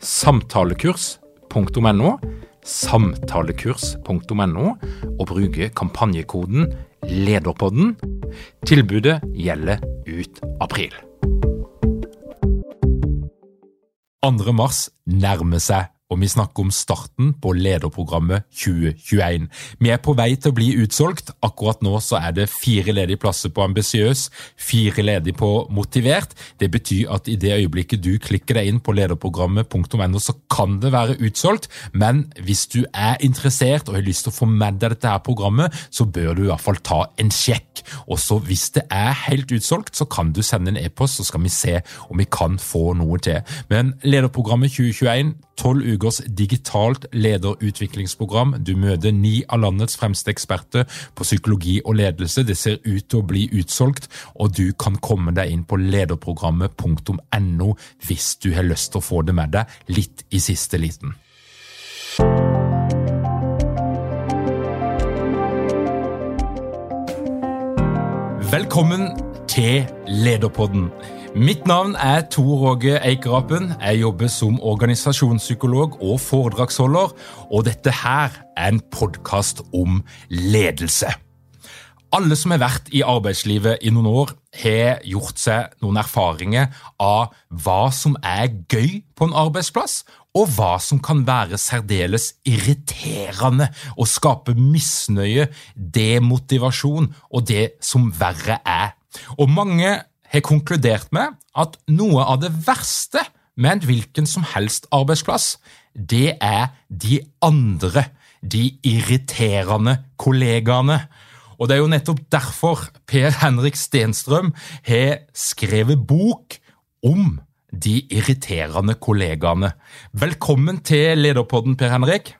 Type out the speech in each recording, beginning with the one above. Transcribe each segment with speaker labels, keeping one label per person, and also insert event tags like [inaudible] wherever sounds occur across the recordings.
Speaker 1: samtalekurs.no, samtalekurs.no, og bruke kampanjekoden LEDERPODDEN. Tilbudet gjelder ut april.
Speaker 2: 2. mars nærmer seg og vi snakker om starten på lederprogrammet 2021. Vi er på vei til å bli utsolgt. Akkurat nå så er det fire ledige plasser på Ambisiøs, fire ledige på Motivert. Det betyr at i det øyeblikket du klikker deg inn på lederprogrammet.no, så kan det være utsolgt, men hvis du er interessert og har lyst til å få med deg dette her programmet, så bør du i hvert fall ta en sjekk. Og så hvis det er helt utsolgt, så kan du sende en e-post, så skal vi se om vi kan få noe til. Men lederprogrammet 2021 tolv ukers digitalt lederutviklingsprogram. Du møter ni av landets fremste eksperter på psykologi og ledelse. Det ser ut til å bli utsolgt, og du kan komme deg inn på lederprogrammet.no hvis du har lyst til å få det med deg litt i siste liten. Velkommen til Lederpodden. Mitt navn er Tor Åge Eikerapen. Jeg jobber som organisasjonspsykolog og foredragsholder, og dette her er en podkast om ledelse. Alle som har vært i arbeidslivet i noen år, har gjort seg noen erfaringer av hva som er gøy på en arbeidsplass, og hva som kan være særdeles irriterende og skape misnøye, demotivasjon og det som verre er. Og mange har konkludert med at noe av det verste med en hvilken som helst arbeidsplass, det er de andre, de irriterende kollegaene. Og Det er jo nettopp derfor Per Henrik Stenstrøm har skrevet bok om de irriterende kollegaene. Velkommen til Lederpodden, Per Henrik.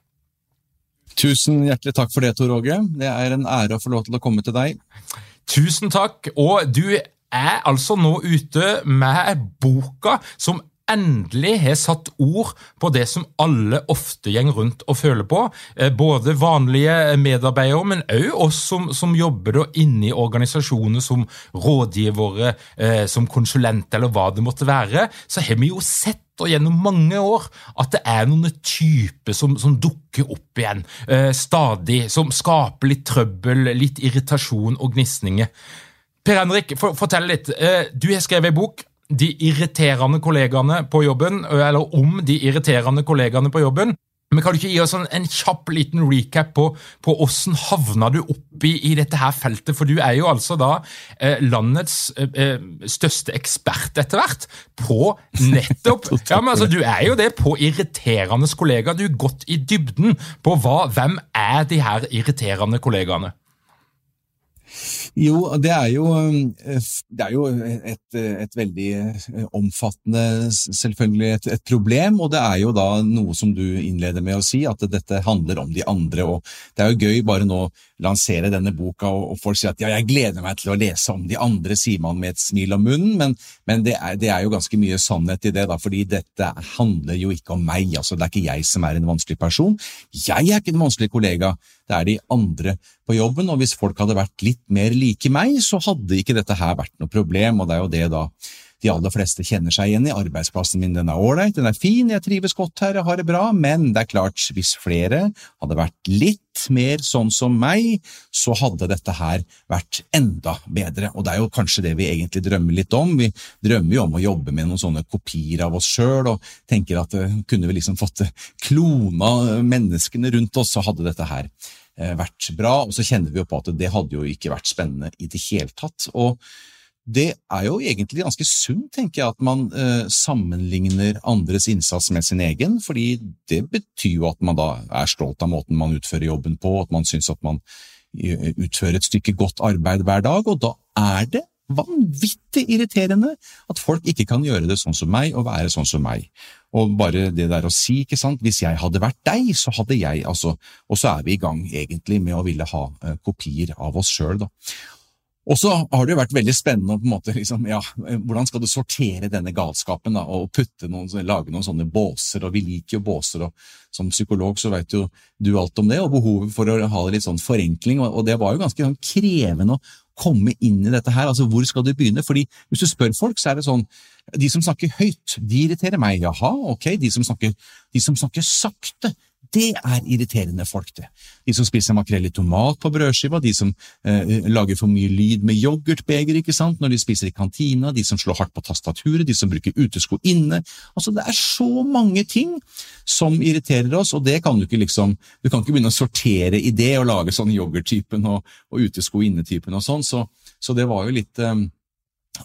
Speaker 3: Tusen hjertelig takk for det, Tor Åge. Det er en ære å få lov til å komme til deg.
Speaker 2: Tusen takk. Og du er altså nå ute med boka som endelig har satt ord på det som alle ofte går rundt og føler på. Eh, både vanlige medarbeidere, men òg oss som, som jobber inne i organisasjoner som rådgivere, eh, som konsulenter eller hva det måtte være. Så har vi jo sett og gjennom mange år at det er noen typer som, som dukker opp igjen eh, stadig, som skaper litt trøbbel, litt irritasjon og gnisninger. Per Henrik, for, fortell litt. Eh, du har skrevet en bok. De irriterende kollegaene på jobben, eller om de irriterende kollegaene på jobben. Men Kan du ikke gi oss en, en kjapp liten recap på, på hvordan havna du opp i, i, dette her feltet? For du er jo altså da eh, landets eh, eh største ekspert etter hvert på nettopp [laughs] ja, men altså Du er jo det på irriterende kollegaer. Du har gått i dybden på hva, hvem er de her irriterende kollegaene.
Speaker 3: Jo, det er jo, eh, det er jo et, et, veldig eh, omfattende, selvfølgelig et, et, problem, og det er jo da noe som du innleder med å si, at dette handler om de andre. og Det er jo gøy bare nå lansere denne boka, og, folk sier at ja, jeg gleder meg til å lese om de andre, sier man med et smil om munnen, men, men det, er, det, er, jo ganske mye sannhet i det, da, fordi dette handler jo ikke om meg, altså det er ikke jeg som er en vanskelig person. Jeg er ikke en vanskelig kollega, det er de andre på jobben, og hvis folk hadde vært litt mer like meg, så hadde ikke dette her vært noe problem, og det er jo det da de aller fleste kjenner seg igjen i. Arbeidsplassen min den er ålreit, den er fin, jeg trives godt her, jeg har det bra, men det er klart, hvis flere hadde vært litt mer sånn som meg, så hadde dette her vært enda bedre, og det er jo kanskje det vi egentlig drømmer litt om. Vi drømmer jo om å jobbe med noen sånne kopier av oss sjøl, og tenker at uh, kunne vi liksom fått klona menneskene rundt oss, så hadde dette her vært bra, og så kjenner vi jo på at det hadde jo ikke vært spennende i det hele tatt. og det er jo egentlig ganske sunt, tenker jeg, at man eh, sammenligner andres innsats med sin egen, fordi det betyr jo at man da er stolt av måten man utfører jobben på, at man syns at man eh, utfører et stykke godt arbeid hver dag, og da er det vanvittig irriterende at folk ikke kan gjøre det sånn som meg og være sånn som meg. Og bare det der å si, ikke sant, hvis jeg hadde vært deg, så hadde jeg, altså, og så er vi i gang egentlig med å ville ha uh, kopier av oss sjøl, da. Og så har det jo vært veldig spennende på en måte, liksom, ja, hvordan skal du sortere denne galskapen da, og noen, lage noen sånne båser, og vi liker jo båser, og som psykolog så vet jo du alt om det, og behovet for å ha litt sånn forenkling, og, det var jo ganske sånn krevende å komme inn i dette her, altså hvor skal du begynne? Fordi hvis du spør folk, så er det sånn, de som snakker høyt, de irriterer meg, jaha, ok, de som snakker, de som snakker sakte, det er irriterende folk, det. De som spiser makrell i tomat på brødskiva, de som eh, lager for mye lyd med yoghurtbeger ikke sant, når de spiser i kantina, de som slår hardt på tastaturet, de som bruker utesko inne. Altså, Det er så mange ting som irriterer oss, og det kan du ikke liksom Du kan ikke begynne å sortere i det og lage sånn yoghurttypen og, og utesko inne-typen og sånn, så, så, det var jo litt eh,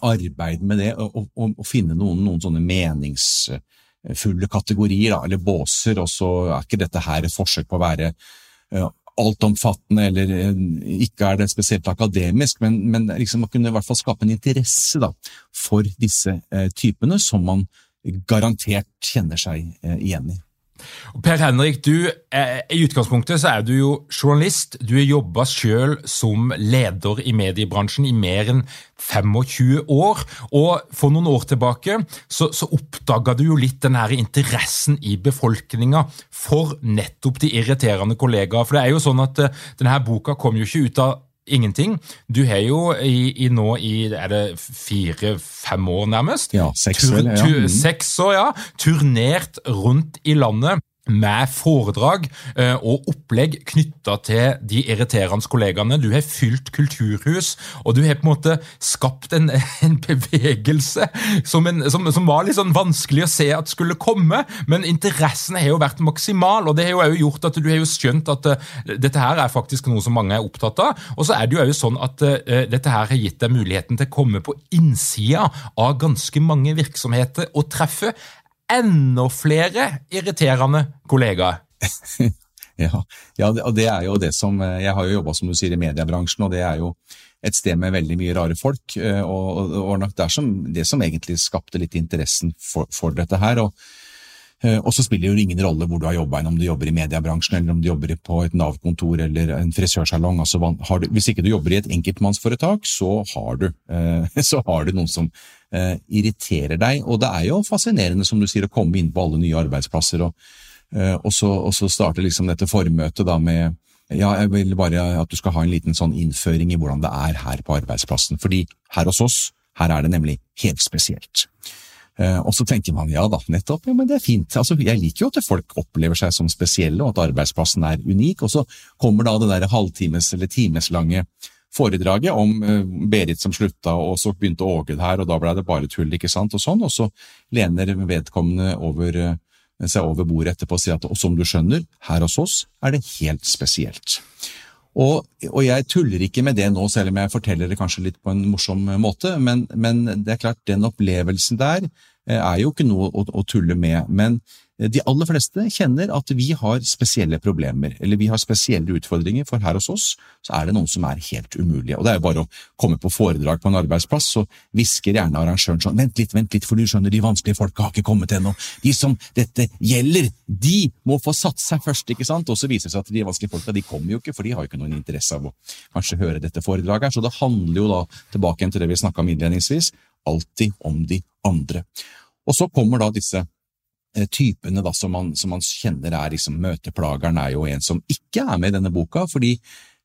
Speaker 3: arbeid med det, å finne noen, noen sånne menings fulle kategorier, eller båser, og så er ikke dette her et forsøk på å være uh, altomfattende, eller uh, ikke er det spesielt akademisk, men, men liksom man kunne i hvert fall skape en interesse da, for disse uh, typene som man garantert kjenner seg igjen i.
Speaker 2: Per Henrik, du, eh, i utgangspunktet så er du jo journalist. Du har jobba sjøl som leder i mediebransjen i mer enn 25 år. Og for noen år tilbake så, så oppdaga du jo litt den her interessen i befolkninga for nettopp de irriterende kollegaer. For det er jo sånn at eh, denne boka kom jo ikke ut av ingenting. Du har jo i, i nå i er det fire-fem år, nærmest?
Speaker 3: Ja, seks år. Ja.
Speaker 2: Mm. Seks år, ja. Turnert rundt i landet med foredrag eh, og opplegg knytta til de irriterende kollegaene. Du har fylt kulturhus, og du har på en måte skapt en, [laughs] en bevegelse som, en, som, som, var litt sånn vanskelig å se at skulle komme, men interessen har jo vært maksimal, og det har jo gjort at du har jo skjønt at uh, dette her er faktisk noe som mange er opptatt av. Og så er det jo sånn at uh, dette her har gitt deg muligheten til å komme på innsida av ganske mange virksomheter og treffe enda flere irriterende kollegaer. [laughs]
Speaker 3: ja, ja, og det er jo det som eh, Jeg har jo jobba som du sier i mediebransjen, og det er jo et sted med veldig mye rare folk. Og, og, og, nok det er som, det som egentlig skapte litt interessen for, for dette her. og Eh, og så spiller det jo ingen rolle hvor du har jobba, om du jobber i mediebransjen, eller om du jobber på et Nav-kontor eller en frisørsalong. Altså, du, hvis ikke du jobber i et enkeltmannsforetak, så har du, eh, [laughs] så har du noen som eh, irriterer deg. Og det er jo fascinerende, som du sier, å komme inn på alle nye arbeidsplasser, og, og, så, og så starter liksom dette formøtet da med ja, jeg vil bare at du skal ha en liten sånn innføring i hvordan det er her på arbeidsplassen. Fordi her hos oss, her er det nemlig helt spesielt. Eh, og så tenker man ja da, nettopp, ja, men det er fint. Altså, jeg liker jo at folk opplever seg som spesielle, og at arbeidsplassen er unik. Og så kommer da det der halvtimes eller timeslange foredraget om uh, Berit som slutta, og så begynte Åge her, og da ble det bare tull, ikke sant, og sånn. Og så lener vedkommende over, uh, seg over bordet etterpå og sier at og som du skjønner, her hos oss er det helt spesielt. Og, og, jeg tuller ikke med det nå, selv om jeg forteller det kanskje litt på en morsom måte, men, men det er klart, den opplevelsen der eh, er jo ikke noe å, å tulle med. Men de aller fleste kjenner at vi har spesielle problemer, eller vi har spesielle utfordringer, for her hos oss så er det noen som er helt umulige. Og det er jo bare å komme på foredrag på en arbeidsplass, så hvisker gjerne arrangøren sånn vent litt, vent litt, for du skjønner, de vanskelige folka har ikke kommet ennå. De som dette gjelder, de må få satt seg først, ikke sant? Og så viser det seg at de vanskelige folka de kommer jo ikke, for de har jo ikke noen interesse av å kanskje høre dette foredraget her. Så det handler jo da, tilbake igjen til det vi snakka om innledningsvis, alltid om de andre. Og så kommer da disse Eh, typene da, som, man, som man kjenner er liksom møteplageren, er jo en som ikke er med i denne boka. fordi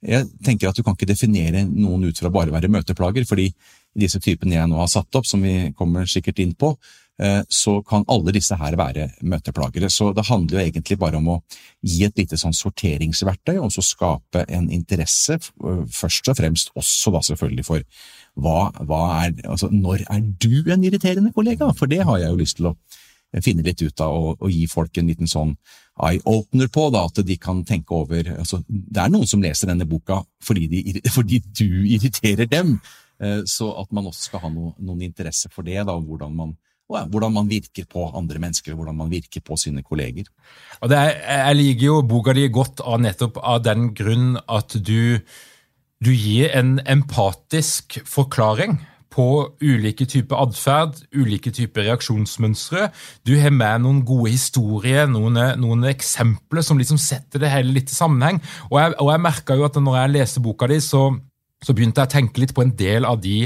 Speaker 3: jeg tenker at Du kan ikke definere noen ut fra bare å være møteplager. fordi disse typene jeg nå har satt opp, som vi kommer sikkert inn på, eh, så kan alle disse her være møteplagere. Så det handler jo egentlig bare om å gi et lite sånn sorteringsverktøy, og så skape en interesse, eh, først og fremst også da selvfølgelig for hva, hva er, altså, når er du en irriterende kollega? For det har jeg jo lyst til å finne litt ut av og, og gi folk en liten sånn eye-opener på, da, at de kan tenke over altså, Det er noen som leser denne boka fordi, de, [laughs] fordi du irriterer dem, eh, så at man også skal ha no, noen interesse for det, da, hvordan man, hvordan man virker på andre mennesker, hvordan man virker på sine kolleger.
Speaker 2: Er, jeg liker jo boka di godt av nettopp av den grunn at du, du gir en empatisk forklaring på ulike typer atferd, ulike typer reaksjonsmønstre. Du har med noen gode historier, noen, noen, eksempler som liksom setter det hele litt i sammenheng. Og jeg, og jeg merka jo at når jeg leste boka di, så, så begynte jeg å tenke litt på en del av de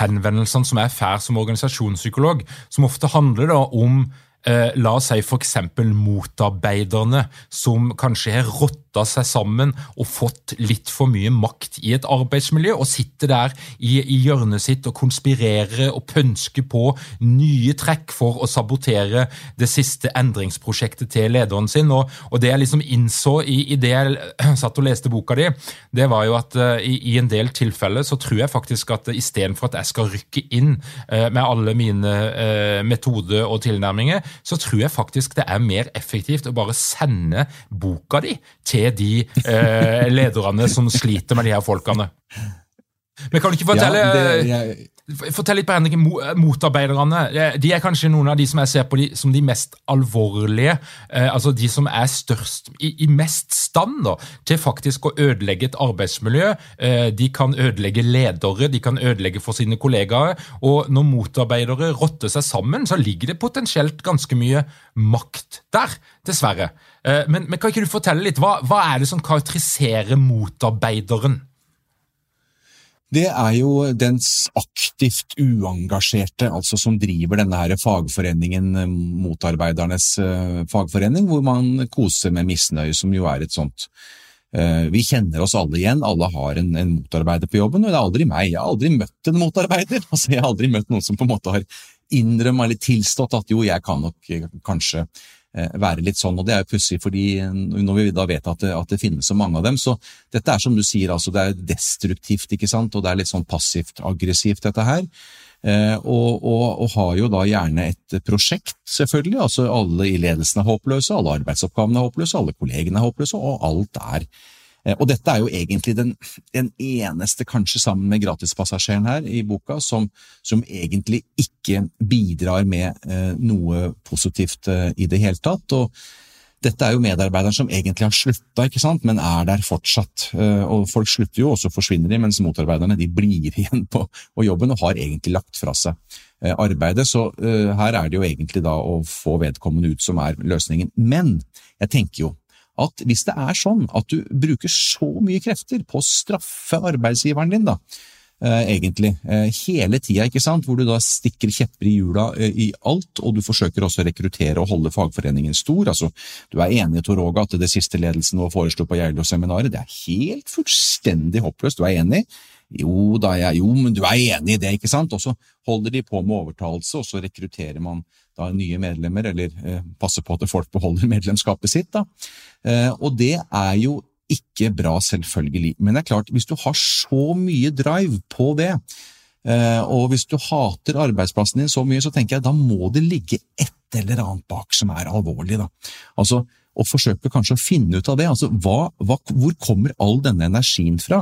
Speaker 2: henvendelsene som jeg får som organisasjonspsykolog, som ofte handler da om eh, la oss si f.eks. motarbeiderne som kanskje har rått rotta seg sammen og fått litt for mye makt i et arbeidsmiljø, og sitter der i, i hjørnet sitt og konspirerer og pønsker på nye trekk for å sabotere det siste endringsprosjektet til lederen sin. Og, og det jeg liksom innså i, i, det jeg [clears throat] satt og leste boka di, det var jo at uh, i, i, en del tilfeller så tror jeg faktisk at uh, istedenfor at jeg skal rykke inn uh, med alle mine uh, metoder og tilnærminger, så tror jeg faktisk det er mer effektivt å bare sende boka di til de eh, lederne som sliter med de her folkene. Men kan du ikke fortelle ja, det, jeg... Fortell litt på Henrik, Motarbeiderne de er kanskje noen av de som jeg ser på de, som de mest alvorlige. Eh, altså De som er størst, i, i mest stand da, til faktisk å ødelegge et arbeidsmiljø. Eh, de kan ødelegge ledere, de kan ødelegge for sine kollegaer. Og når motarbeidere rotter seg sammen, så ligger det potensielt ganske mye makt der, dessverre. Eh, men, men, kan ikke du fortelle litt, hva, hva er det som karakteriserer motarbeideren?
Speaker 3: Det er jo den aktivt uengasjerte, altså som driver denne her fagforeningen, eh, motarbeidernes eh, fagforening, hvor man koser med misnøye, som jo er et sånt vi kjenner oss alle igjen, alle har en, en, motarbeider på jobben, og det er aldri meg. Jeg har aldri møtt en motarbeider. [laughs] Altså, jeg har aldri møtt noen som på en måte har innrømmet eller tilstått at jo, jeg kan nok kanskje Eh, være litt sånn. og Det er jo pussig, fordi når vi da vet at det, at det, finnes så mange av dem. Så dette er som du sier, altså det er destruktivt, ikke sant, og det er litt sånn passivt aggressivt, dette her. Eh, og, og, og, har jo da gjerne et prosjekt, selvfølgelig. altså Alle i ledelsen er håpløse, alle arbeidsoppgavene er håpløse, alle kollegene er håpløse, og alt er Eh, og dette er jo egentlig den, den eneste, kanskje sammen med gratispassasjeren her i boka, som, som egentlig ikke bidrar med eh, noe positivt eh, i det hele tatt. og dette er jo medarbeideren som egentlig har slutta, ikke sant, men er der fortsatt. Eh, og Folk slutter jo, og så forsvinner de, mens motarbeiderne de blir [laughs] igjen på, på jobben og har egentlig lagt fra seg eh, arbeidet. Så uh, her er det jo egentlig da å få vedkommende ut som er løsningen. Men jeg tenker jo at hvis det er sånn at du bruker så mye krefter på å straffe arbeidsgiveren din, da, eh, egentlig, eh, hele tida, ikke sant, hvor du da stikker kjepper i hjula eh, i alt, og du forsøker også å rekruttere og holde fagforeningen stor. altså, Du er enig, Tor Åge, at det siste ledelsen nå foreslo på Geilo-seminaret, det er helt fullstendig håpløst, du er enig? Jo da, jeg, jo, men du er enig i det, ikke sant? Og så holder de på med overtalelse, og så rekrutterer man da nye medlemmer, eller eh, passer på at folk beholder medlemskapet sitt. Eh, og det er jo ikke bra, selvfølgelig. Men det er klart, hvis du har så mye drive på det, eh, og hvis du hater arbeidsplassen din så mye, så tenker jeg da må det ligge et eller annet bak som er alvorlig. da. Altså, Og forsøke kanskje å finne ut av det. altså hva, hva, Hvor kommer all denne energien fra?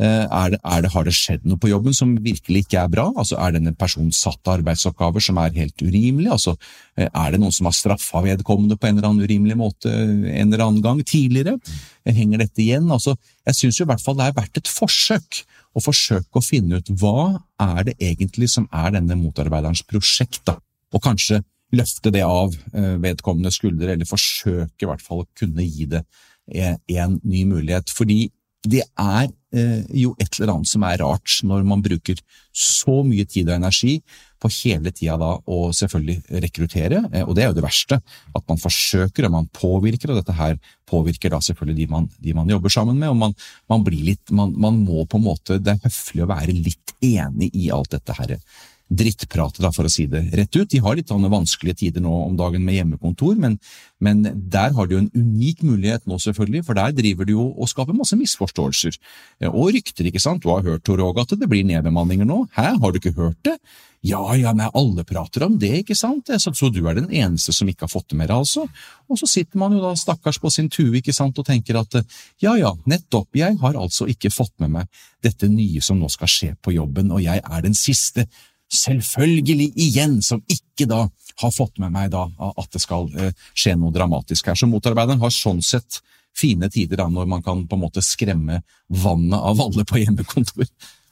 Speaker 3: Eh, er det, er det, har det skjedd noe på jobben som virkelig ikke er bra? Altså, Er denne personen satt til arbeidsoppgaver som er helt urimelige? Altså, eh, er det noen som har straffa vedkommende på en eller annen urimelig måte en eller annen gang tidligere? Eh, henger dette igjen? Altså, jeg syns i hvert fall det er verdt et forsøk å forsøke å finne ut hva er det egentlig som er denne motarbeiderens prosjekt, da? og kanskje løfte det av vedkommende skuldre, eller forsøke i hvert fall å kunne gi det en ny mulighet. Fordi det er eh, jo et eller annet som er rart når man bruker så mye tid og energi på hele tida da å selvfølgelig rekruttere, eh, og det er jo det verste. At man forsøker og man påvirker, og dette her påvirker da selvfølgelig de man, de man jobber sammen med. og man, man blir litt, man, man, må på en måte, Det er høflig å være litt enig i alt dette her drittprate, da, for å si det rett ut. De har litt vanskelige tider nå om dagen med hjemmekontor, men, men der har de jo en unik mulighet nå, selvfølgelig, for der driver de jo og skaper masse misforståelser. Og rykter, ikke sant. Du har hørt, Tor Åge, at det blir nedbemanninger nå. Hæ, har du ikke hørt det? Ja, ja, men alle prater om det, ikke sant, så, så, du er den eneste som ikke har fått det med deg, altså. Og så sitter man jo da stakkars på sin tue, ikke sant, og tenker at ja ja, nettopp, jeg har altså ikke fått med meg dette nye som nå skal skje på jobben, og jeg er den siste selvfølgelig igjen, som ikke da har fått med meg da at det skal eh, skje noe dramatisk her. Så motarbeideren har sånn sett fine tider da, når man kan på en måte skremme vannet av alle på hjemmekontor.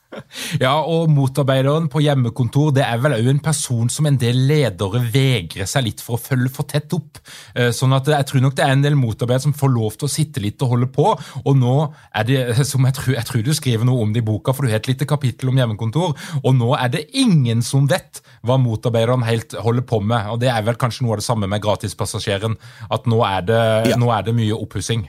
Speaker 3: [laughs]
Speaker 2: Ja, og motarbeideren på hjemmekontor det er vel òg en person som en del ledere vegrer seg litt for å følge for tett opp. Eh, sånn at jeg tror nok det er en del motarbeidere som får lov til å sitte litt og holde på. Og nå er det, som jeg tror, jeg tror du skriver noe om det i boka, for du har et lite kapittel om hjemmekontor, og nå er det ingen som vet hva motarbeideren helt holder på med. Og det er vel kanskje noe av det samme med gratispassasjeren, at nå er det, ja. nå er det mye oppussing.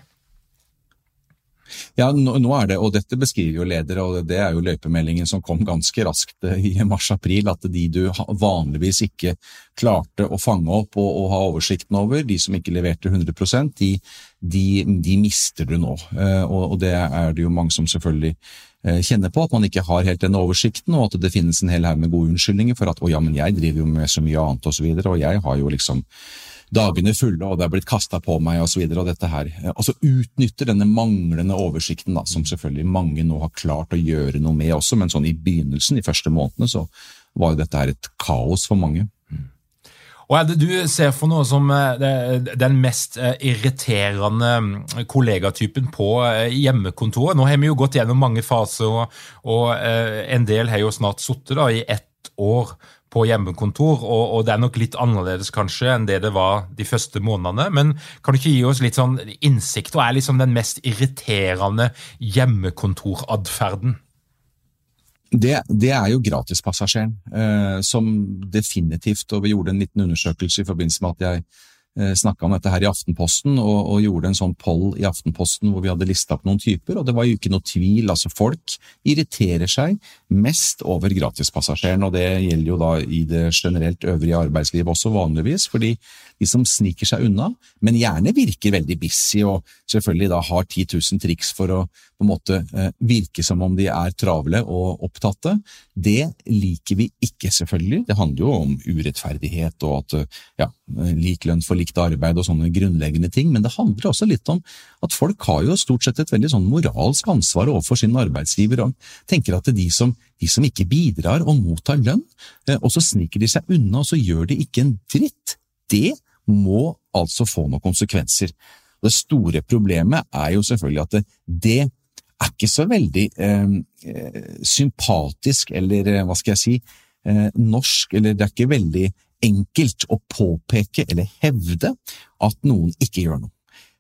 Speaker 3: Ja, nå, nå, er det, og dette beskriver jo ledere, og det er jo løypemeldingen som kom ganske raskt eh, i mars-april, at de du vanligvis ikke klarte å fange opp og, og, ha oversikten over, de som ikke leverte 100 de, de, de mister du nå. Eh, og, og det er det jo mange som selvfølgelig eh, kjenner på, at man ikke har helt denne oversikten, og at det finnes en hel haug med gode unnskyldninger for at å ja, men jeg driver jo med så mye annet og så videre, og jeg har jo liksom dagene fulle, og det er blitt kasta på meg osv. Her. Altså utnytter denne manglende oversikten, da, som selvfølgelig mange nå har klart å gjøre noe med også, men sånn i begynnelsen, de første månedene, så var jo dette her et kaos for mange.
Speaker 2: Og er det du ser for noe som eh, den mest eh, irriterende mm, kollegatypen på eh, hjemmekontoret? Nå har vi jo gått gjennom mange faser, og en del har jo snart sittet i ett år på hjemmekontor, og, og, det er nok litt annerledes kanskje enn det det var de første månedene. Men kan du ikke gi oss litt sånn innsikt? Hva er liksom den mest irriterende hjemmekontoratferden?
Speaker 3: Det, det, er jo gratispassasjeren, eh, som definitivt Og vi gjorde en liten undersøkelse i forbindelse med at jeg snakka om dette her i Aftenposten, og, og, gjorde en sånn poll i Aftenposten hvor vi hadde lista opp noen typer, og det var jo ikke noe tvil. altså Folk irriterer seg mest over gratispassasjeren, og det gjelder jo da i det generelt øvrige arbeidslivet også vanligvis, fordi de som sniker seg unna, men gjerne virker veldig busy og selvfølgelig da har 10 000 triks for å på en måte eh, virke som om de er travle og opptatte, det liker vi ikke, selvfølgelig. Det handler jo om urettferdighet og at ja, lik lønn for likt arbeid og sånne grunnleggende ting, men det handler også litt om at folk har jo stort sett et veldig sånn moralsk ansvar overfor sin arbeidsgiver og tenker at de som, de som ikke bidrar og mottar lønn, eh, og så sniker de seg unna og så gjør de ikke en dritt, det må altså få noen konsekvenser. Det store problemet er jo selvfølgelig at det, det er ikke så veldig eh, eh, sympatisk, eller eh, hva skal jeg si, eh, norsk, eller det er ikke veldig enkelt å påpeke eller hevde at noen ikke gjør noe.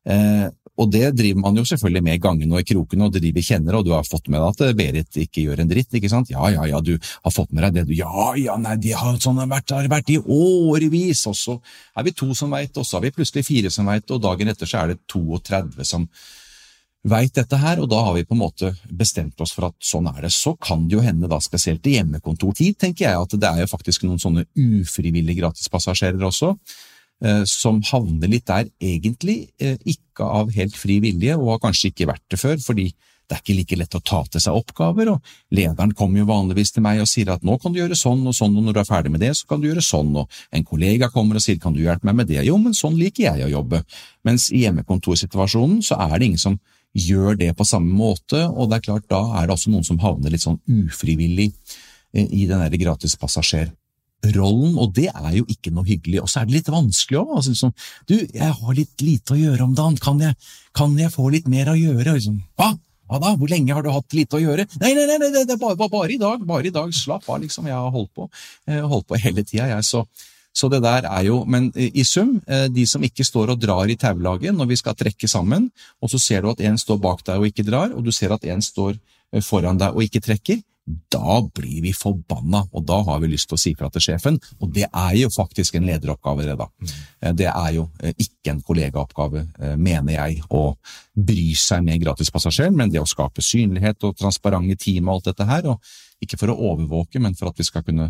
Speaker 3: Eh, og det driver man jo selvfølgelig med i gangene og i krokene, og det de vi kjenner, og du har fått med deg at Berit ikke gjør en dritt, ikke sant? Ja, ja, ja, du har fått med deg det, du, ja, ja, nei, de har sånn vært, har vært i årevis, og så er vi to som veit, og så har vi plutselig fire som veit, og dagen etter så er det 32 som veit dette her, og da har vi på en måte bestemt oss for at sånn er det. Så kan det jo hende, da spesielt i hjemmekontortid, tenker jeg, at det er jo faktisk noen sånne ufrivillige gratispassasjerer også, Eh, som havner litt der, egentlig eh, ikke av helt fri vilje, og har kanskje ikke vært det før, fordi det er ikke like lett å ta til seg oppgaver, og lederen kommer jo vanligvis til meg og sier at nå kan du gjøre sånn og sånn, og når du er ferdig med det, så kan du gjøre sånn, og en kollega kommer og sier kan du hjelpe meg med det, jo, men sånn liker jeg å jobbe, mens i hjemmekontorsituasjonen så er det ingen som gjør det på samme måte, og det er klart da er det også noen som havner litt sånn ufrivillig eh, i den der gratispassasjer rollen, og det er jo ikke noe hyggelig. Og så er det litt vanskelig òg. Altså, liksom, du, jeg har litt lite å gjøre om dagen, kan jeg, kan jeg få litt mer å gjøre? Liksom, Hva? Hva da? Hvor lenge har du hatt lite å gjøre? Nei, nei, nei, nei det er bare, bare, i dag, bare i dag. Slapp av, liksom. Jeg har holdt på, holdt på hele tida, jeg. Så, så det der er jo Men i sum, eh, de som ikke står og drar i taulaget når vi skal trekke sammen, og så ser du at en står bak deg og ikke drar, og du ser at en står eh, foran deg og ikke trekker, da blir vi forbanna, og da har vi lyst til å si fra til sjefen. Og det er jo faktisk en lederoppgave, det da. Mm. Eh, det er jo ikke en kollegaoppgave, mener jeg, å bry seg med gratispassasjeren, men det å skape synlighet og transparente team og alt dette her. og Ikke for å overvåke, men for at vi skal kunne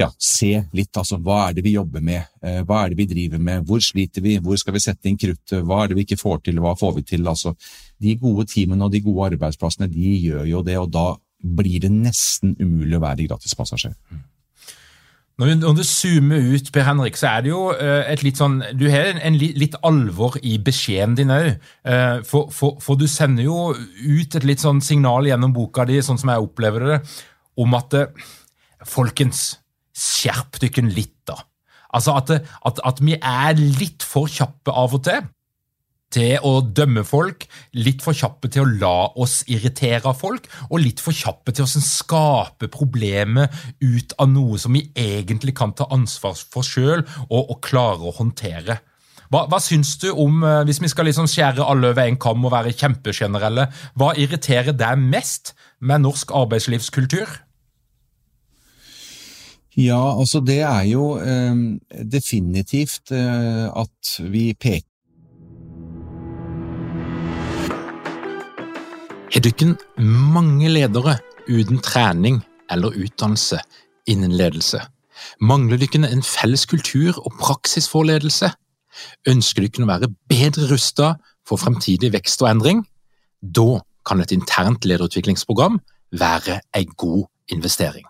Speaker 3: ja, se litt, altså hva er det vi jobber med, eh, hva er det vi driver med, hvor sliter vi, hvor skal vi sette inn kruttet, hva er det vi ikke får til, hva får vi til, altså. De gode teamene og de gode arbeidsplassene, de gjør jo det, og da blir det nesten umulig å være gratispassasjer.
Speaker 2: Når du, zoomer ut, Per Henrik, så er det jo uh, et litt sånn Du har en, en litt, alvor i beskjeden din òg. Uh, for, for, for, du sender jo ut et litt sånn signal gjennom boka di, sånn som jeg opplever det, om at Folkens, skjerp dere litt, da. Altså at, at, at, vi er litt for kjappe av og til til å dømme folk, litt for kjappe til å la oss irritere folk, og litt for kjappe til å skape problemer ut av noe som vi egentlig kan ta ansvar for sjøl og, og, klare å håndtere. Hva, hva syns du om, eh, hvis vi skal liksom skjære alle over en kam og være kjempegenerelle, hva irriterer deg mest med norsk arbeidslivskultur?
Speaker 3: Ja, altså det er jo eh, definitivt eh, at vi peker
Speaker 1: Har dere mange ledere uten trening eller utdannelse innen ledelse? Mangler dere en felles kultur og praksis for ledelse? Ønsker dere å være bedre rustet for fremtidig vekst og endring? Da kan et internt lederutviklingsprogram være en god investering.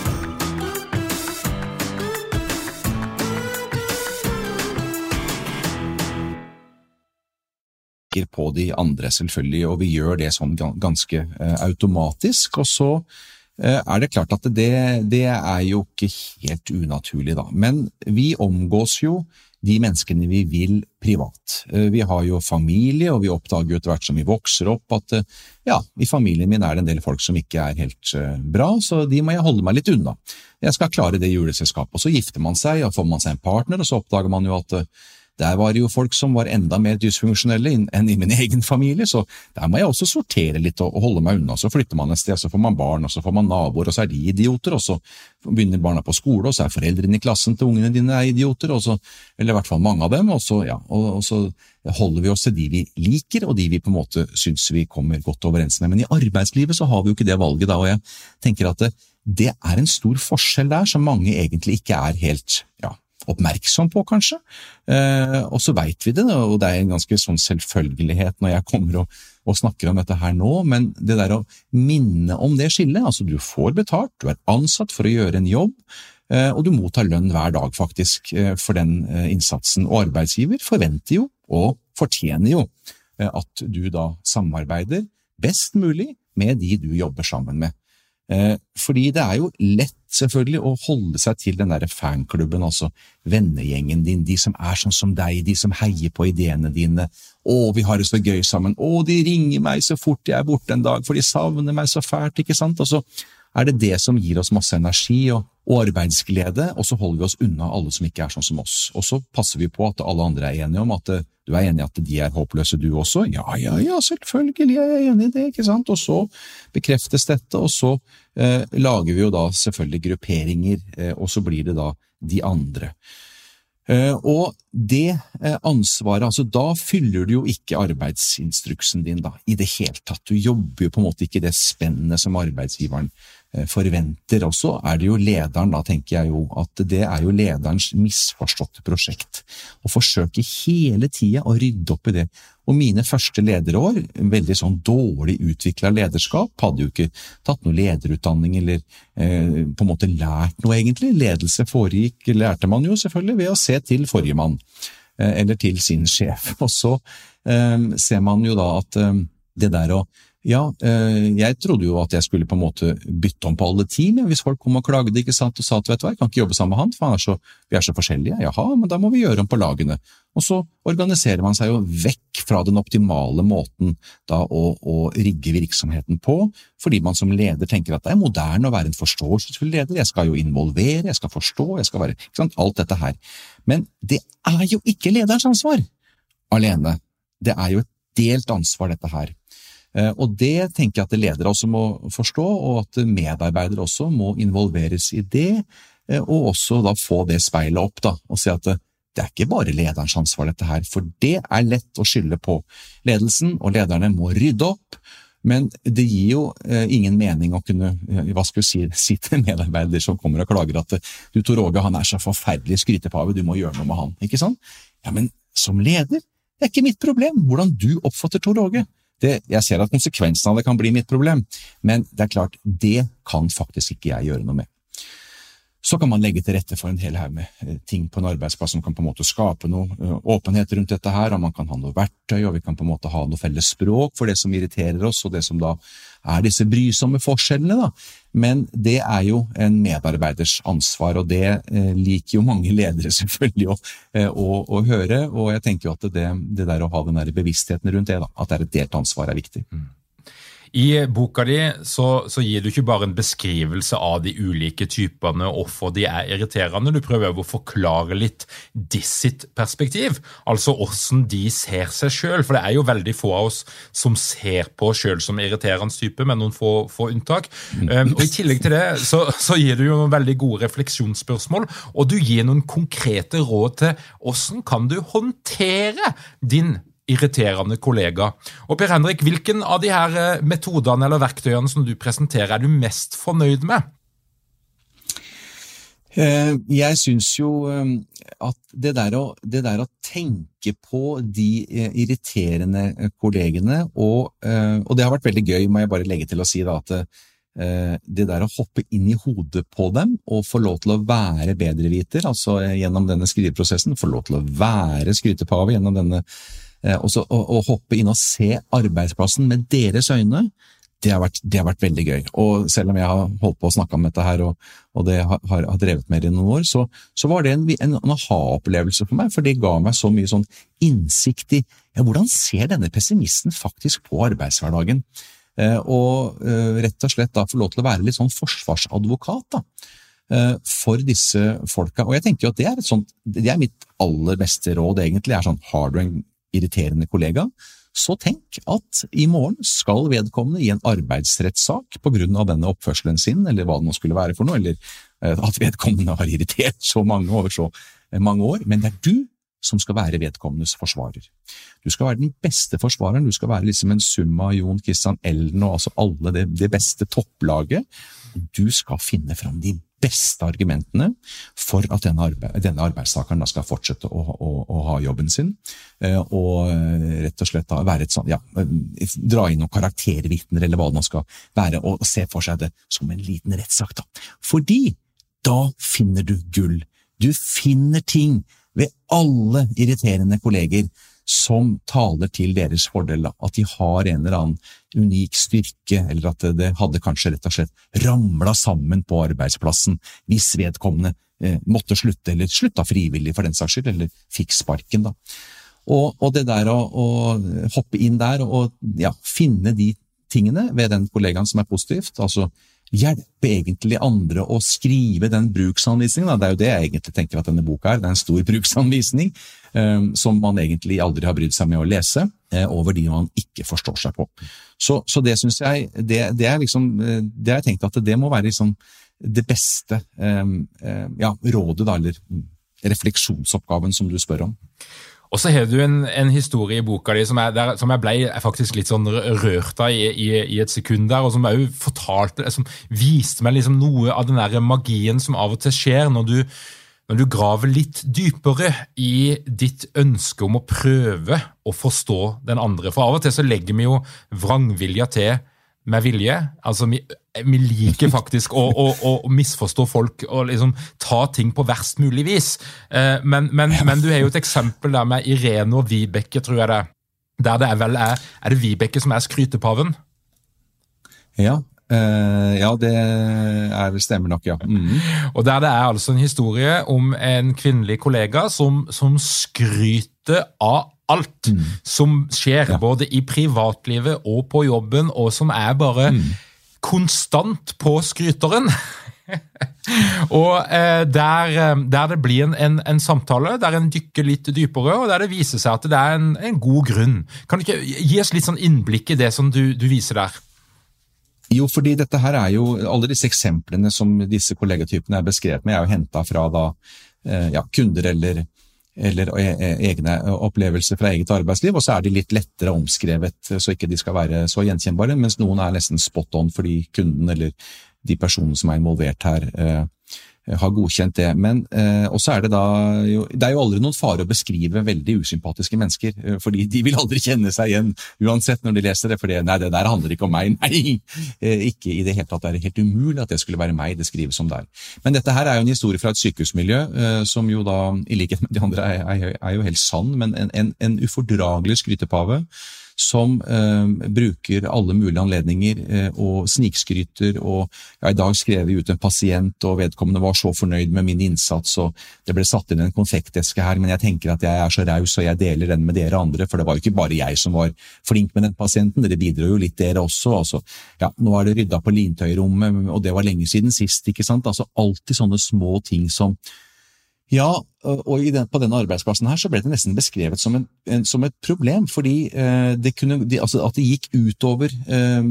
Speaker 3: på de andre, selvfølgelig, og vi gjør det sånn ganske eh, automatisk. Og så Eh, er det klart at det, det, er jo ikke helt unaturlig, da. Men vi omgås jo de menneskene vi vil privat. Eh, vi har jo familie, og vi oppdager jo etter hvert som vi vokser opp at ja, i familien min er det en del folk som ikke er helt bra, så de må jeg holde meg litt unna. Jeg skal klare det juleselskapet. Og så gifter man seg, og får man seg en partner, og så oppdager man jo at der var det jo folk som var enda mer dysfunksjonelle enn i min [laughs] egen familie, så der må jeg også sortere litt og holde meg unna. Så flytter man et sted, så får man barn, og så får man naboer, og så er de idioter, og så begynner barna på skole, og så er foreldrene i klassen til ungene dine er idioter, og så, eller i hvert fall mange av dem, og så, ja, og, og så holder vi oss til de vi liker, og de vi på en måte syns vi kommer godt overens med. Men i arbeidslivet så har vi jo ikke det valget da, og jeg tenker at det, det er en stor forskjell der som mange egentlig ikke er helt ja, oppmerksom på, kanskje. Eh, og så veit vi det, og det er en ganske sånn selvfølgelighet når jeg kommer og, og, snakker om dette her nå, men det der å minne om det skillet, altså du får betalt, du er ansatt for å gjøre en jobb, eh, og du mottar lønn hver dag, faktisk, eh, for den eh, innsatsen. Og arbeidsgiver forventer jo, og fortjener jo, eh, at du da samarbeider best mulig med de du jobber sammen med. Eh, fordi det er jo lett selvfølgelig å holde seg til den der fanklubben, altså vennegjengen din, de som er sånn som deg, de som heier på ideene dine. Å, vi har det så gøy sammen. Å, de ringer meg så fort jeg er borte en dag, for de savner meg så fælt, ikke sant? Og så er det det som gir oss masse energi og, arbeidsglede, og så holder vi oss unna alle som ikke er sånn som oss. Og så passer vi på at alle andre er enige om at du er enig i at de er håpløse, du også? Ja, ja, ja, selvfølgelig er jeg enig i det, ikke sant? Og så bekreftes dette, og så eh, lager vi jo da selvfølgelig grupperinger, eh, og så blir det da de andre. Eh, og det eh, ansvaret, altså da fyller du jo ikke arbeidsinstruksen din da, i det hele tatt. Du jobber jo på en måte ikke det spennet som arbeidsgiveren Eh, forventer. også, er det jo lederen, da tenker jeg jo at det er jo lederens misforståtte prosjekt. Å forsøke hele tida å rydde opp i det. Og mine første lederår, veldig sånn dårlig utvikla lederskap, hadde jo ikke tatt noe lederutdanning eller eh, på en måte lært noe, egentlig. Ledelse foregikk, lærte man jo selvfølgelig ved å se til forrige mann, eh, eller til sin sjef. [laughs] Og så eh, ser man jo da at eh, det der å ja, eh, jeg trodde jo at jeg skulle på en måte bytte om på alle team, hvis folk kom og klagde ikke sant, og sa at vet du hva, jeg kan ikke jobbe sammen med han, for er så, vi er så forskjellige. Jaha, men da må vi gjøre om på lagene. Og så organiserer man seg jo vekk fra den optimale måten da å, å rigge virksomheten på, fordi man som leder tenker at det er moderne å være en forståelsesfull leder, jeg skal jo involvere, jeg skal forstå, jeg skal være ikke sant, alt dette her. Men det er jo ikke lederens ansvar alene. Det er jo et delt ansvar, dette her. Eh, og det tenker jeg at ledere også må forstå, og at medarbeidere også må involveres i det, eh, og også da få det speilet opp da, og si at det, det er ikke bare lederens ansvar dette her, for det er lett å skylde på ledelsen, og lederne må rydde opp. Men det gir jo eh, ingen mening å kunne eh, hva skal vi si, [laughs] si til medarbeider som kommer og klager at du Tor Åge han er så forferdelig skrytepave, du må gjøre noe med han. Ikke sant? Ja, men som leder, det er ikke mitt problem hvordan du oppfatter Tor Åge. Det, jeg ser at konsekvensen av det kan bli mitt problem, men det er klart, det kan faktisk ikke jeg gjøre noe med. Så kan man legge til rette for en hel haug med eh, ting på en arbeidsplass som kan på en måte skape noe eh, åpenhet rundt dette her, og man kan ha noe verktøy, og vi kan på en måte ha noe felles språk for det som irriterer oss, og det som da er disse brysomme forskjellene. da. Men det er jo en medarbeiders ansvar, og det eh, liker jo mange ledere selvfølgelig å, eh, å, å, høre. Og jeg tenker jo at det, det der å ha den der bevisstheten rundt det, da, at det er et delt ansvar, er viktig. Mm.
Speaker 2: I boka di så, så, gir du ikke bare en beskrivelse av de ulike typene hvorfor de er irriterende, du prøver å forklare litt de sitt perspektiv, altså hvordan de ser seg sjøl. For det er jo veldig få av oss som ser på oss sjøl som irriterende type, med noen få, få unntak. Um, og I tillegg til det så, så, gir du jo noen veldig gode refleksjonsspørsmål, og du gir noen konkrete råd til hvordan kan du håndtere din irriterende kollega. Og Per Henrik, Hvilken av de her eh, metodene eller verktøyene som du presenterer, er du mest fornøyd med?
Speaker 3: Eh, jeg syns jo eh, at det der, å, det der, å, tenke på de irriterende kollegene, og, og, det har vært veldig gøy, må jeg bare legge til å si da, at det der å hoppe inn i hodet på dem og få lov til å være bedreviter, altså gjennom denne skriveprosessen, få lov til å være skrytepave gjennom denne også, å, å, hoppe inn og se arbeidsplassen med deres øyne, det har, vært, det har vært, veldig gøy. Og selv om jeg har holdt på å snakke om dette her, og, og det har, har, drevet med i noen år, så, så var det en, en, en aha-opplevelse for meg, for det ga meg så mye sånn innsikt i ja, hvordan ser denne pessimisten faktisk på arbeidshverdagen. Eh, og eh, rett og slett da få lov til å være litt sånn forsvarsadvokat da, eh, for disse folka. Og jeg tenker jo at det er, sånt, det er mitt aller beste råd, egentlig. er sånn, Har du en irriterende kollega, så tenk at i morgen skal vedkommende i en arbeidsrettssak på grunn av denne oppførselen sin, eller hva det nå skulle være for noe, eller eh, at vedkommende har irritert så mange over så eh, mange år, men det er du som skal være vedkommendes forsvarer. Du skal være den beste forsvareren, du skal være liksom en sum av Jon Christian Elden og altså alle det, det beste topplaget. Du skal finne fram de beste argumentene for at denne, arbeid, denne arbeidstakeren skal fortsette å, å, å, ha jobben sin, eh, og eh, rett og slett være et sånn, ja, eh, dra inn noen karaktervitner eller hva det nå skal være, og se for seg det som en liten rettssak. Da. Fordi da finner du gull. Du finner ting ved alle irriterende kolleger som taler til deres fordel. At de har en eller annen unik styrke, eller at det hadde kanskje rett og slett ramla sammen på arbeidsplassen hvis vedkommende eh, måtte slutte, eller slutta frivillig for den saks skyld, eller fikk sparken. da. Og, og det der å, å, hoppe inn der og ja, finne de tingene ved den kollegaen som er positivt, altså hjelpe egentlig andre å skrive den bruksanvisningen. Det er jo det jeg egentlig tenker at denne boka er. Det er en stor [laughs] bruksanvisning um, som man egentlig aldri har brydd seg med å lese, uh, over de man ikke forstår seg på. Så, så det syns jeg det, det, er liksom, eh, det har jeg tenkt at det må være liksom det beste um, uh, ja, rådet, da, eller refleksjonsoppgaven som du spør om.
Speaker 2: Og så har du en, en, historie i boka di som, jeg, der, som jeg ble faktisk litt sånn rørt av i, i, i, et sekund der, og som også fortalte, som viste meg liksom noe av den der magien som av og til skjer når du, når du graver litt dypere i ditt ønske om å prøve å forstå den andre. For av og til så legger vi jo vrangvilja til med vilje. Altså, vi, vi liker [laughs] faktisk å, å, å, misforstå folk og liksom ta ting på verst mulig vis. Eh, men, men, men, du har jo et eksempel der med Irene og Vibeke, tror jeg det. Der det er vel er, er det Vibeke som er skrytepaven?
Speaker 3: Ja, Uh, ja, det er, stemmer nok, ja. Mm.
Speaker 2: Og der Det er altså en historie om en kvinnelig kollega som, som skryter av alt mm. som skjer, ja. både i privatlivet og på jobben, og som er bare mm. konstant på skryteren. [laughs] og eh, der, eh, der, det blir en, en, en, samtale, der en dykker litt dypere, og der det viser seg at det er en, en god grunn. Kan du ikke gi oss litt sånn innblikk i det som du, du viser der?
Speaker 3: Jo, fordi dette her er jo, Alle disse eksemplene som disse kollegatypene er beskrevet med, er jo henta fra da, eh, ja, kunder eller, eller e, e, egne opplevelser fra eget arbeidsliv, og så er de litt lettere omskrevet, så ikke de skal være så gjenkjennbare, mens noen er nesten spot on fordi kunden eller de personene som er involvert her, eh, har godkjent det. Men eh, også er det da jo, Det er jo aldri noen fare å beskrive veldig usympatiske mennesker, eh, fordi de vil aldri kjenne seg igjen uansett når de leser det. For det, nei, det der handler ikke om meg. Nei! Eh, ikke i det hele tatt. Det er helt umulig at det skulle være meg det skrives om der. Men dette her er jo en historie fra et sykehusmiljø, eh, som jo da, i likhet med de andre, er, er, er jo helt sann, men en, en, en ufordragelig skrytepave som eh, bruker alle mulige anledninger eh, og snikskryter. og ja, I dag skrev vi ut en pasient, og vedkommende var så fornøyd med min innsats, og det ble satt inn en konfekteske her, men jeg tenker at jeg er så raus, og jeg deler den med dere andre, for det var jo ikke bare jeg som var flink med den pasienten, dere bidro jo litt, dere også. altså. Ja, Nå er det rydda på lintøyrommet, og det var lenge siden sist, ikke sant. Altså Alltid sånne små ting som ja, og den, på denne arbeidsplassen her så ble det nesten beskrevet som, en, en, som et problem, fordi eh, det kunne, de, altså at det gikk utover eh,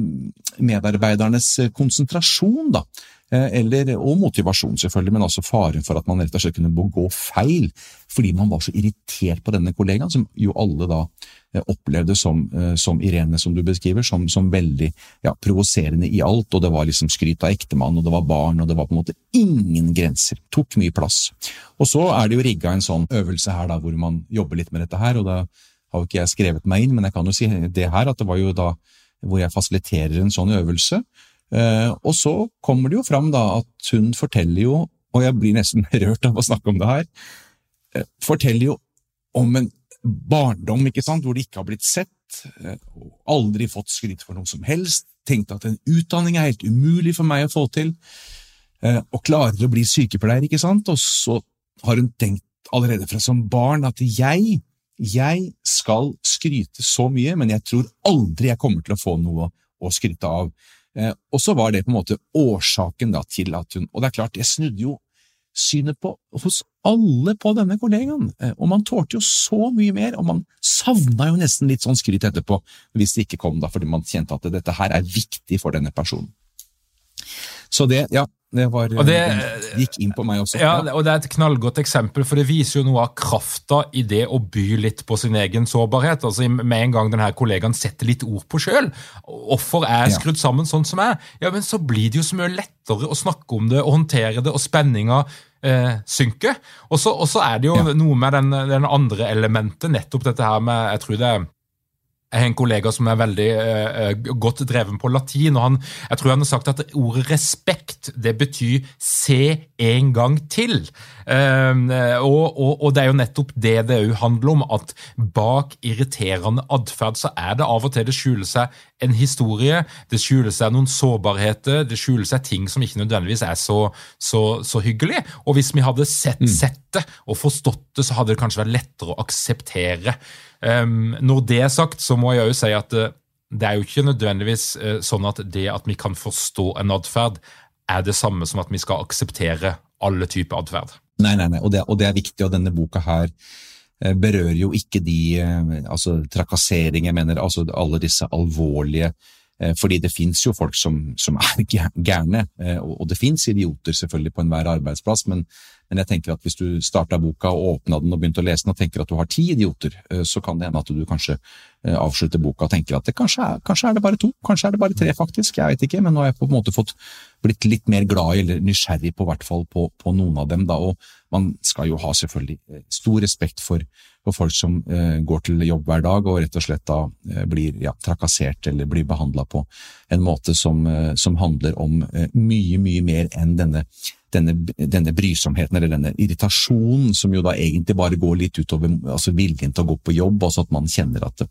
Speaker 3: medarbeidernes konsentrasjon. da. Eh, eller, og motivasjon, selvfølgelig, men også faren for at man rett og slett kunne gå feil fordi man var så irritert på denne kollegaen, som jo alle da eh, opplevde som, eh, som Irene, som du beskriver, som, som veldig ja, provoserende i alt. og Det var liksom skryt av ektemann, og det var barn, og det var på en måte ingen grenser. Tok mye plass. Og så er det jo rigga en sånn øvelse her da, hvor man jobber litt med dette her, og da har jo ikke jeg skrevet meg inn, men jeg kan jo si det her, at det var jo da hvor jeg fasiliterer en sånn øvelse. Eh, og så kommer det jo fram da at hun forteller jo, og jeg blir nesten [laughs] rørt av å snakke om det her, eh, forteller jo om en barndom ikke sant, hvor de ikke har blitt sett, eh, aldri fått skryt for noe som helst, tenkte at en utdanning er helt umulig for meg å få til, og klarer å bli sykepleier, ikke sant, og så har hun tenkt allerede fra som barn at jeg, jeg skal skryte så mye, men jeg tror aldri jeg kommer til å få noe å skryte av. Eh, og så var det på en måte årsaken da, til at hun Og det er klart, jeg snudde jo synet på hos alle på denne kollegaen, eh, og man tålte jo så mye mer, og man savna jo nesten litt sånn skryt etterpå, hvis det ikke kom da, fordi man kjente at dette her er viktig for denne personen. Så det, ja, det, var, det, det, gikk inn på meg også.
Speaker 2: Ja, og Det er et knallgodt eksempel, for det viser jo noe av krafta i det å by litt på sin egen sårbarhet. Altså Med en gang denne kollegaen setter litt ord på sjøl, hvorfor er jeg skrudd sammen sånn som jeg ja, men så blir det jo så mye lettere å snakke om det og håndtere det, og spenninga eh, synker. Og så er det jo ja. noe med den, den, andre elementet, nettopp dette her med Jeg tror det er jeg har en kollega som er veldig uh, godt dreven på latin. og han, Jeg tror han har sagt at ordet respekt det betyr se en gang til. Uh, og, og, og, det er jo nettopp det det òg handler om. At bak irriterende atferd så er det av og til det skjuler seg en historie. Det skjuler seg noen sårbarheter. Det skjuler seg ting som ikke nødvendigvis er så, så, så hyggelig. Og hvis vi hadde sett, mm. sett det og forstått det, så hadde det kanskje vært lettere å akseptere. Um, når det er sagt, så må jeg jo si at eh, det er jo ikke nødvendigvis uh, sånn at det at vi kan forstå en atferd, er det samme som at vi skal akseptere alle typer atferd.
Speaker 3: Nei, nei, nei, og det, og det, er viktig, og denne boka her uh, berører jo ikke de altså trakasseringer, mener altså alle disse alvorlige fordi det fins jo folk som, som er [laughs] gærne, og det fins idioter selvfølgelig på enhver arbeidsplass, men men jeg tenker at hvis du starta boka og åpna den og begynte å lese den og tenker at du har ti idioter, eh, så kan det hende at du kanskje eh, avslutter boka og tenker at det kanskje, er, kanskje er det bare to, kanskje er det bare tre, faktisk. Jeg vet ikke, men nå har jeg på en måte fått blitt litt mer glad i, eller nysgjerrig på hvert fall på, på, noen av dem. da, og Man skal jo ha selvfølgelig eh, stor respekt for, for folk som eh, går til jobb hver dag og rett og slett da eh, blir ja, trakassert eller blir behandla på en måte som, eh, som handler om mye, mye mer enn denne denne, denne, brysomheten eller denne irritasjonen som jo da egentlig bare går litt utover altså viljen til å gå på jobb, altså at man kjenner at det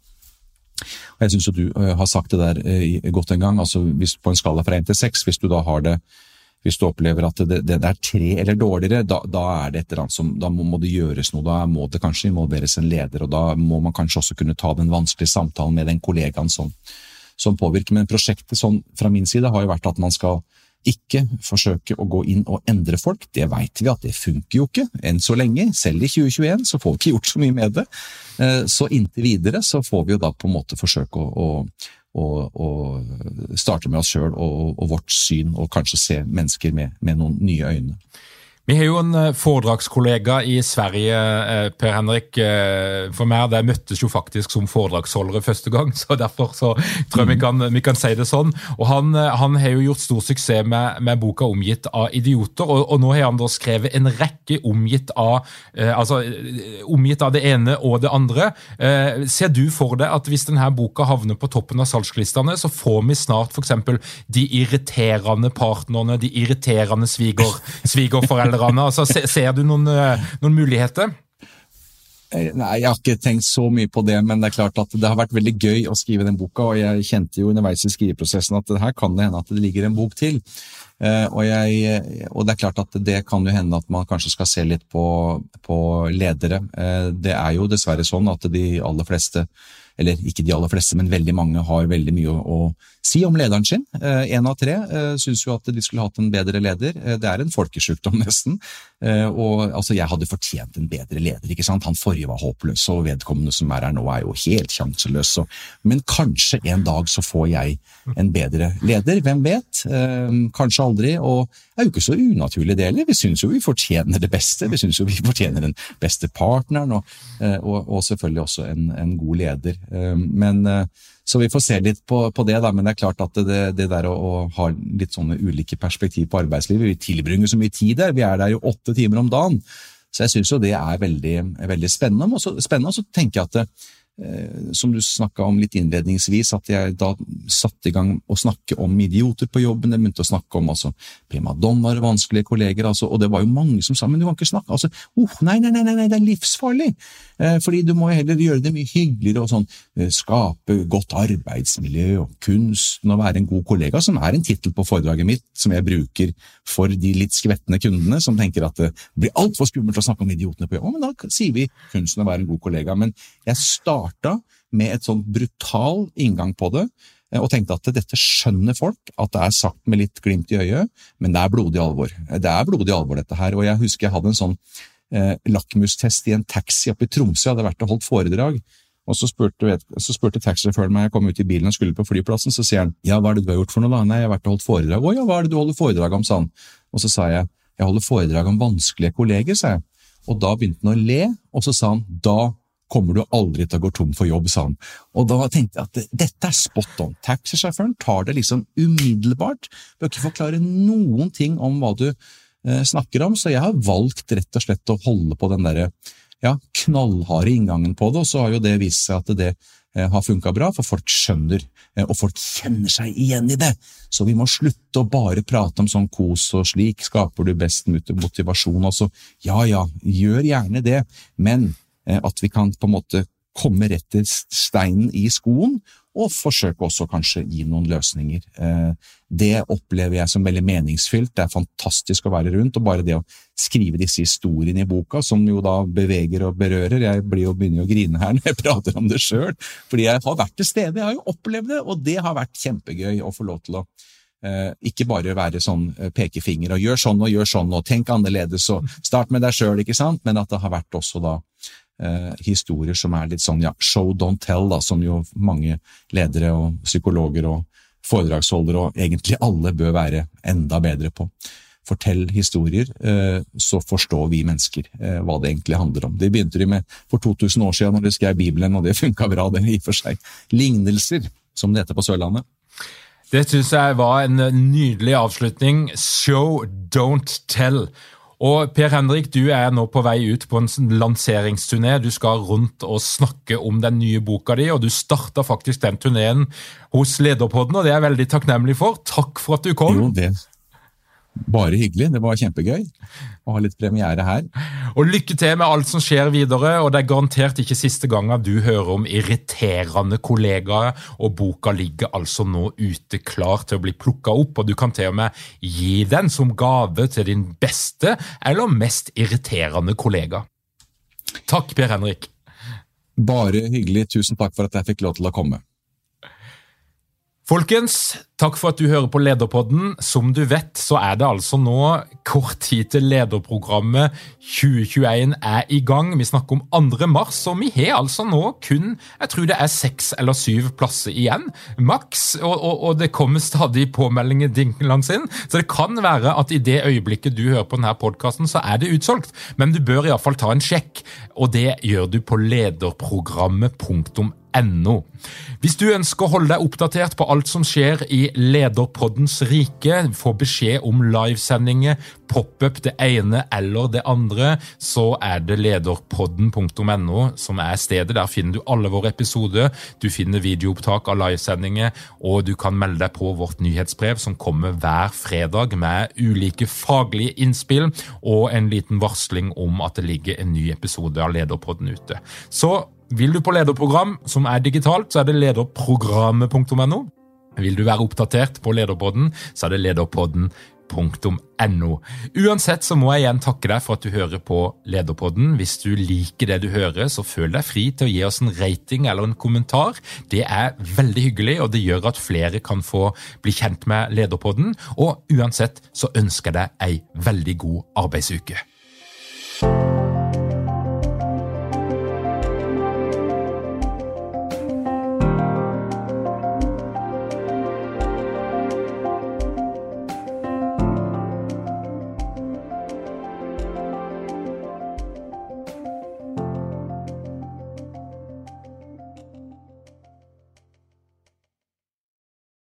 Speaker 3: og Jeg syns du har sagt det der godt en gang, altså hvis, på en skala fra én til seks, hvis du da har det hvis du opplever at det, det, er tre eller dårligere, da, da, er det et eller annet som, da må, må det gjøres noe. Da må det kanskje involveres en leder, og da må man kanskje også kunne ta den vanskelige samtalen med den kollegaen som, som påvirker. Men prosjektet sånn, fra min side har jo vært at man skal ikke forsøke å gå inn og endre folk. Det veit vi at det funker jo ikke, enn så lenge. Selv i 2021 så får vi ikke gjort så mye med det. Eh, så inntil videre så får vi jo da på en måte forsøke å, å, å starte med oss sjøl og, og, vårt syn, og kanskje se mennesker med, med noen nye øyne.
Speaker 2: Vi har jo en eh, foredragskollega i Sverige, eh, Per Henrik. Eh, for meg der møttes jo faktisk som foredragsholdere første gang, [laughs] så derfor så tror jeg vi kan, vi kan si det sånn. Og Han, han har jo gjort stor suksess med, med boka 'Omgitt av idioter', og, og, nå har han da skrevet en rekke omgitt av, altså, omgitt av det ene og det andre. Ser du for deg at hvis denne boka havner på toppen av salgslistene, så får vi snart f.eks. de irriterende partnerne, de irriterende sviger, [laughs] Altså, ser du noen, eh, noen muligheter?
Speaker 3: Eh, nei, Jeg har ikke tenkt så mye på det, men det er klart at det har vært veldig gøy å skrive den boka. og Jeg kjente jo underveis i skriveprosessen at her kan det hende at det ligger en bok til. Eh, og, jeg, og, det er klart at det kan jo hende at man kanskje skal se litt på, på ledere. Det er jo dessverre sånn at de aller fleste eller ikke de aller fleste, men veldig mange har veldig mye å, si om lederen sin. Én av tre eh, syns jo at de skulle hatt en bedre leder. Eh, det er en folkesjukdom, [laughs] nesten. Eh, og altså, jeg hadde fortjent en bedre leder, ikke sant. Han forrige var håpløs, og vedkommende som er her nå er jo helt sjanseløs. Men kanskje en dag så får jeg en bedre leder, hvem vet? Kanskje aldri. Og det er jo ikke så unaturlig det heller. Vi syns jo vi fortjener det beste. Vi syns jo vi fortjener den beste partneren, og, og, og selvfølgelig også en, en god leder. Men så vi får se litt på, på det, da. Men det er klart at det, det der å, å, ha litt sånne ulike perspektiv på arbeidslivet Vi tilbringer så mye tid der. Vi er der jo åtte timer om dagen. Så jeg syns jo det er veldig, veldig spennende. Og så, spennende, og så tenker jeg at som du snakka om litt innledningsvis, at jeg da satte i gang å snakke om idioter på jobben. Jeg begynte å snakke om altså, primadonnaer, vanskelige kolleger, altså, og det var jo mange som sa men du kan ikke snakke altså, oh, nei, nei, nei, nei, det er livsfarlig! Eh, fordi du må heller gjøre det mye hyggeligere og sånn, eh, skape godt arbeidsmiljø og kunsten og være en god kollega, som er en tittel på foredraget mitt som jeg bruker for de litt skvetne kundene som tenker at det blir altfor skummelt å snakke om idiotene på jobb. Men da sier vi kunsten å være en god kollega. Men jeg starter starta med et sånn brutal inngang på det, eh, og tenkte at dette skjønner folk, at det er sagt med litt glimt i øyet, men det er blodig alvor. Det er blodig alvor, dette her. Og jeg husker jeg hadde en sånn eh, lakmustest i en taxi oppe i Tromsø, jeg hadde vært og holdt foredrag. Og så spurte, så spurte taxisjåføren meg, jeg kom ut i bilen og skulle på flyplassen, så sier han ja, hva er det du har gjort for noe da? Nei, jeg har vært og holdt foredrag. Å ja, hva er det du holder foredrag om, sa han. Og så sa jeg jeg holder foredrag om vanskelige kolleger, sa jeg. Og da begynte han å le, og så sa han da kommer du aldri til å gå tom for jobb, sa han. Og da tenkte jeg at dette er spot on. Taxisjåføren tar det liksom umiddelbart, bør ikke forklare noen ting om hva du eh, snakker om, så jeg har valgt rett og slett å holde på den derre ja, knallharde inngangen på det, og så har jo det vist seg at det eh, har funka bra, for folk skjønner, eh, og folk kjenner seg igjen i det. Så vi må slutte å bare prate om sånn kos og slik skaper du best motivasjon. Altså, ja ja, gjør gjerne det, men at vi kan på en måte komme rett til steinen i skoen, og forsøke også kanskje gi noen løsninger. Eh, det opplever jeg som veldig meningsfylt, det er fantastisk å være rundt, og bare det å skrive disse historiene i boka, som jo da beveger og berører, jeg blir jo begynner å grine her [laughs] når jeg prater om det sjøl, fordi jeg har vært til stede, jeg har jo opplevd det, og det har vært kjempegøy å få lov til å Eh, ikke bare være sånn eh, pekefinger og gjør sånn og gjør sånn og tenk annerledes og start med deg sjøl, ikke sant, men at det har vært også da eh, historier som er litt sånn ja, show don't tell, da, som jo mange ledere og psykologer og foredragsholdere og egentlig alle bør være enda bedre på. Fortell historier, eh, så forstår vi mennesker eh, hva det egentlig handler om. Det begynte de med for 2000 år siden når de skrev Bibelen, og det funka bra, det i og for seg. Lignelser, som det heter på Sørlandet.
Speaker 2: Det syns jeg var en nydelig avslutning. Show, don't tell. Og Per Henrik, du er nå på vei ut på en lanseringsturné. Du skal rundt og snakke om den nye boka di, og du starta faktisk den turneen hos Lederpodden, og det er jeg veldig takknemlig for. Takk for at du kom.
Speaker 3: Jo, det, bare hyggelig. Det var kjempegøy å ha litt premiere her.
Speaker 2: Og Lykke til med alt som skjer videre. og Det er garantert ikke siste gangen du hører om irriterende kollegaer. og Boka ligger altså nå ute klar til å bli plukka opp, og du kan til og med gi den som gave til din beste eller mest irriterende kollega. Takk, Per Henrik.
Speaker 3: Bare hyggelig. Tusen takk for at jeg fikk lov til å komme.
Speaker 2: Folkens, takk for at du hører på Lederpodden. Som du vet, så er det altså nå kort tid til lederprogrammet 2021 er i gang. Vi snakker om 2. mars, og vi har altså nå kun jeg tror det er seks eller syv plasser igjen, maks. Og, og, og det kommer stadig påmeldinger langs inn, så det kan være at i det øyeblikket du hører på denne podkasten, så er det utsolgt. Men du bør iallfall ta en sjekk, og det gjør du på lederprogrammet.no No. Hvis du ønsker å holde deg oppdatert på alt som skjer i Lederpoddens rike, få beskjed om livesendinger, pop-up det ene eller det andre, så er det lederpodden.no som er stedet. Der finner du alle våre episoder, du finner videoopptak av livesendinger, og du kan melde deg på vårt nyhetsbrev som kommer hver fredag med ulike faglige innspill og en liten varsling om at det ligger en ny episode av Lederpodden ute. Så vil du på lederprogram som er digitalt, så er det lederprogrammet.no. Vil du være oppdatert på Lederpodden, så er det lederpodden.no. Uansett så må jeg igjen takke deg for at du hører på Lederpodden. Hvis du liker det du hører, så føl deg fri til å gi oss en rating eller en kommentar. Det er veldig hyggelig, og det gjør at flere kan få bli kjent med Lederpodden. Og uansett så ønsker jeg deg ei veldig god arbeidsuke.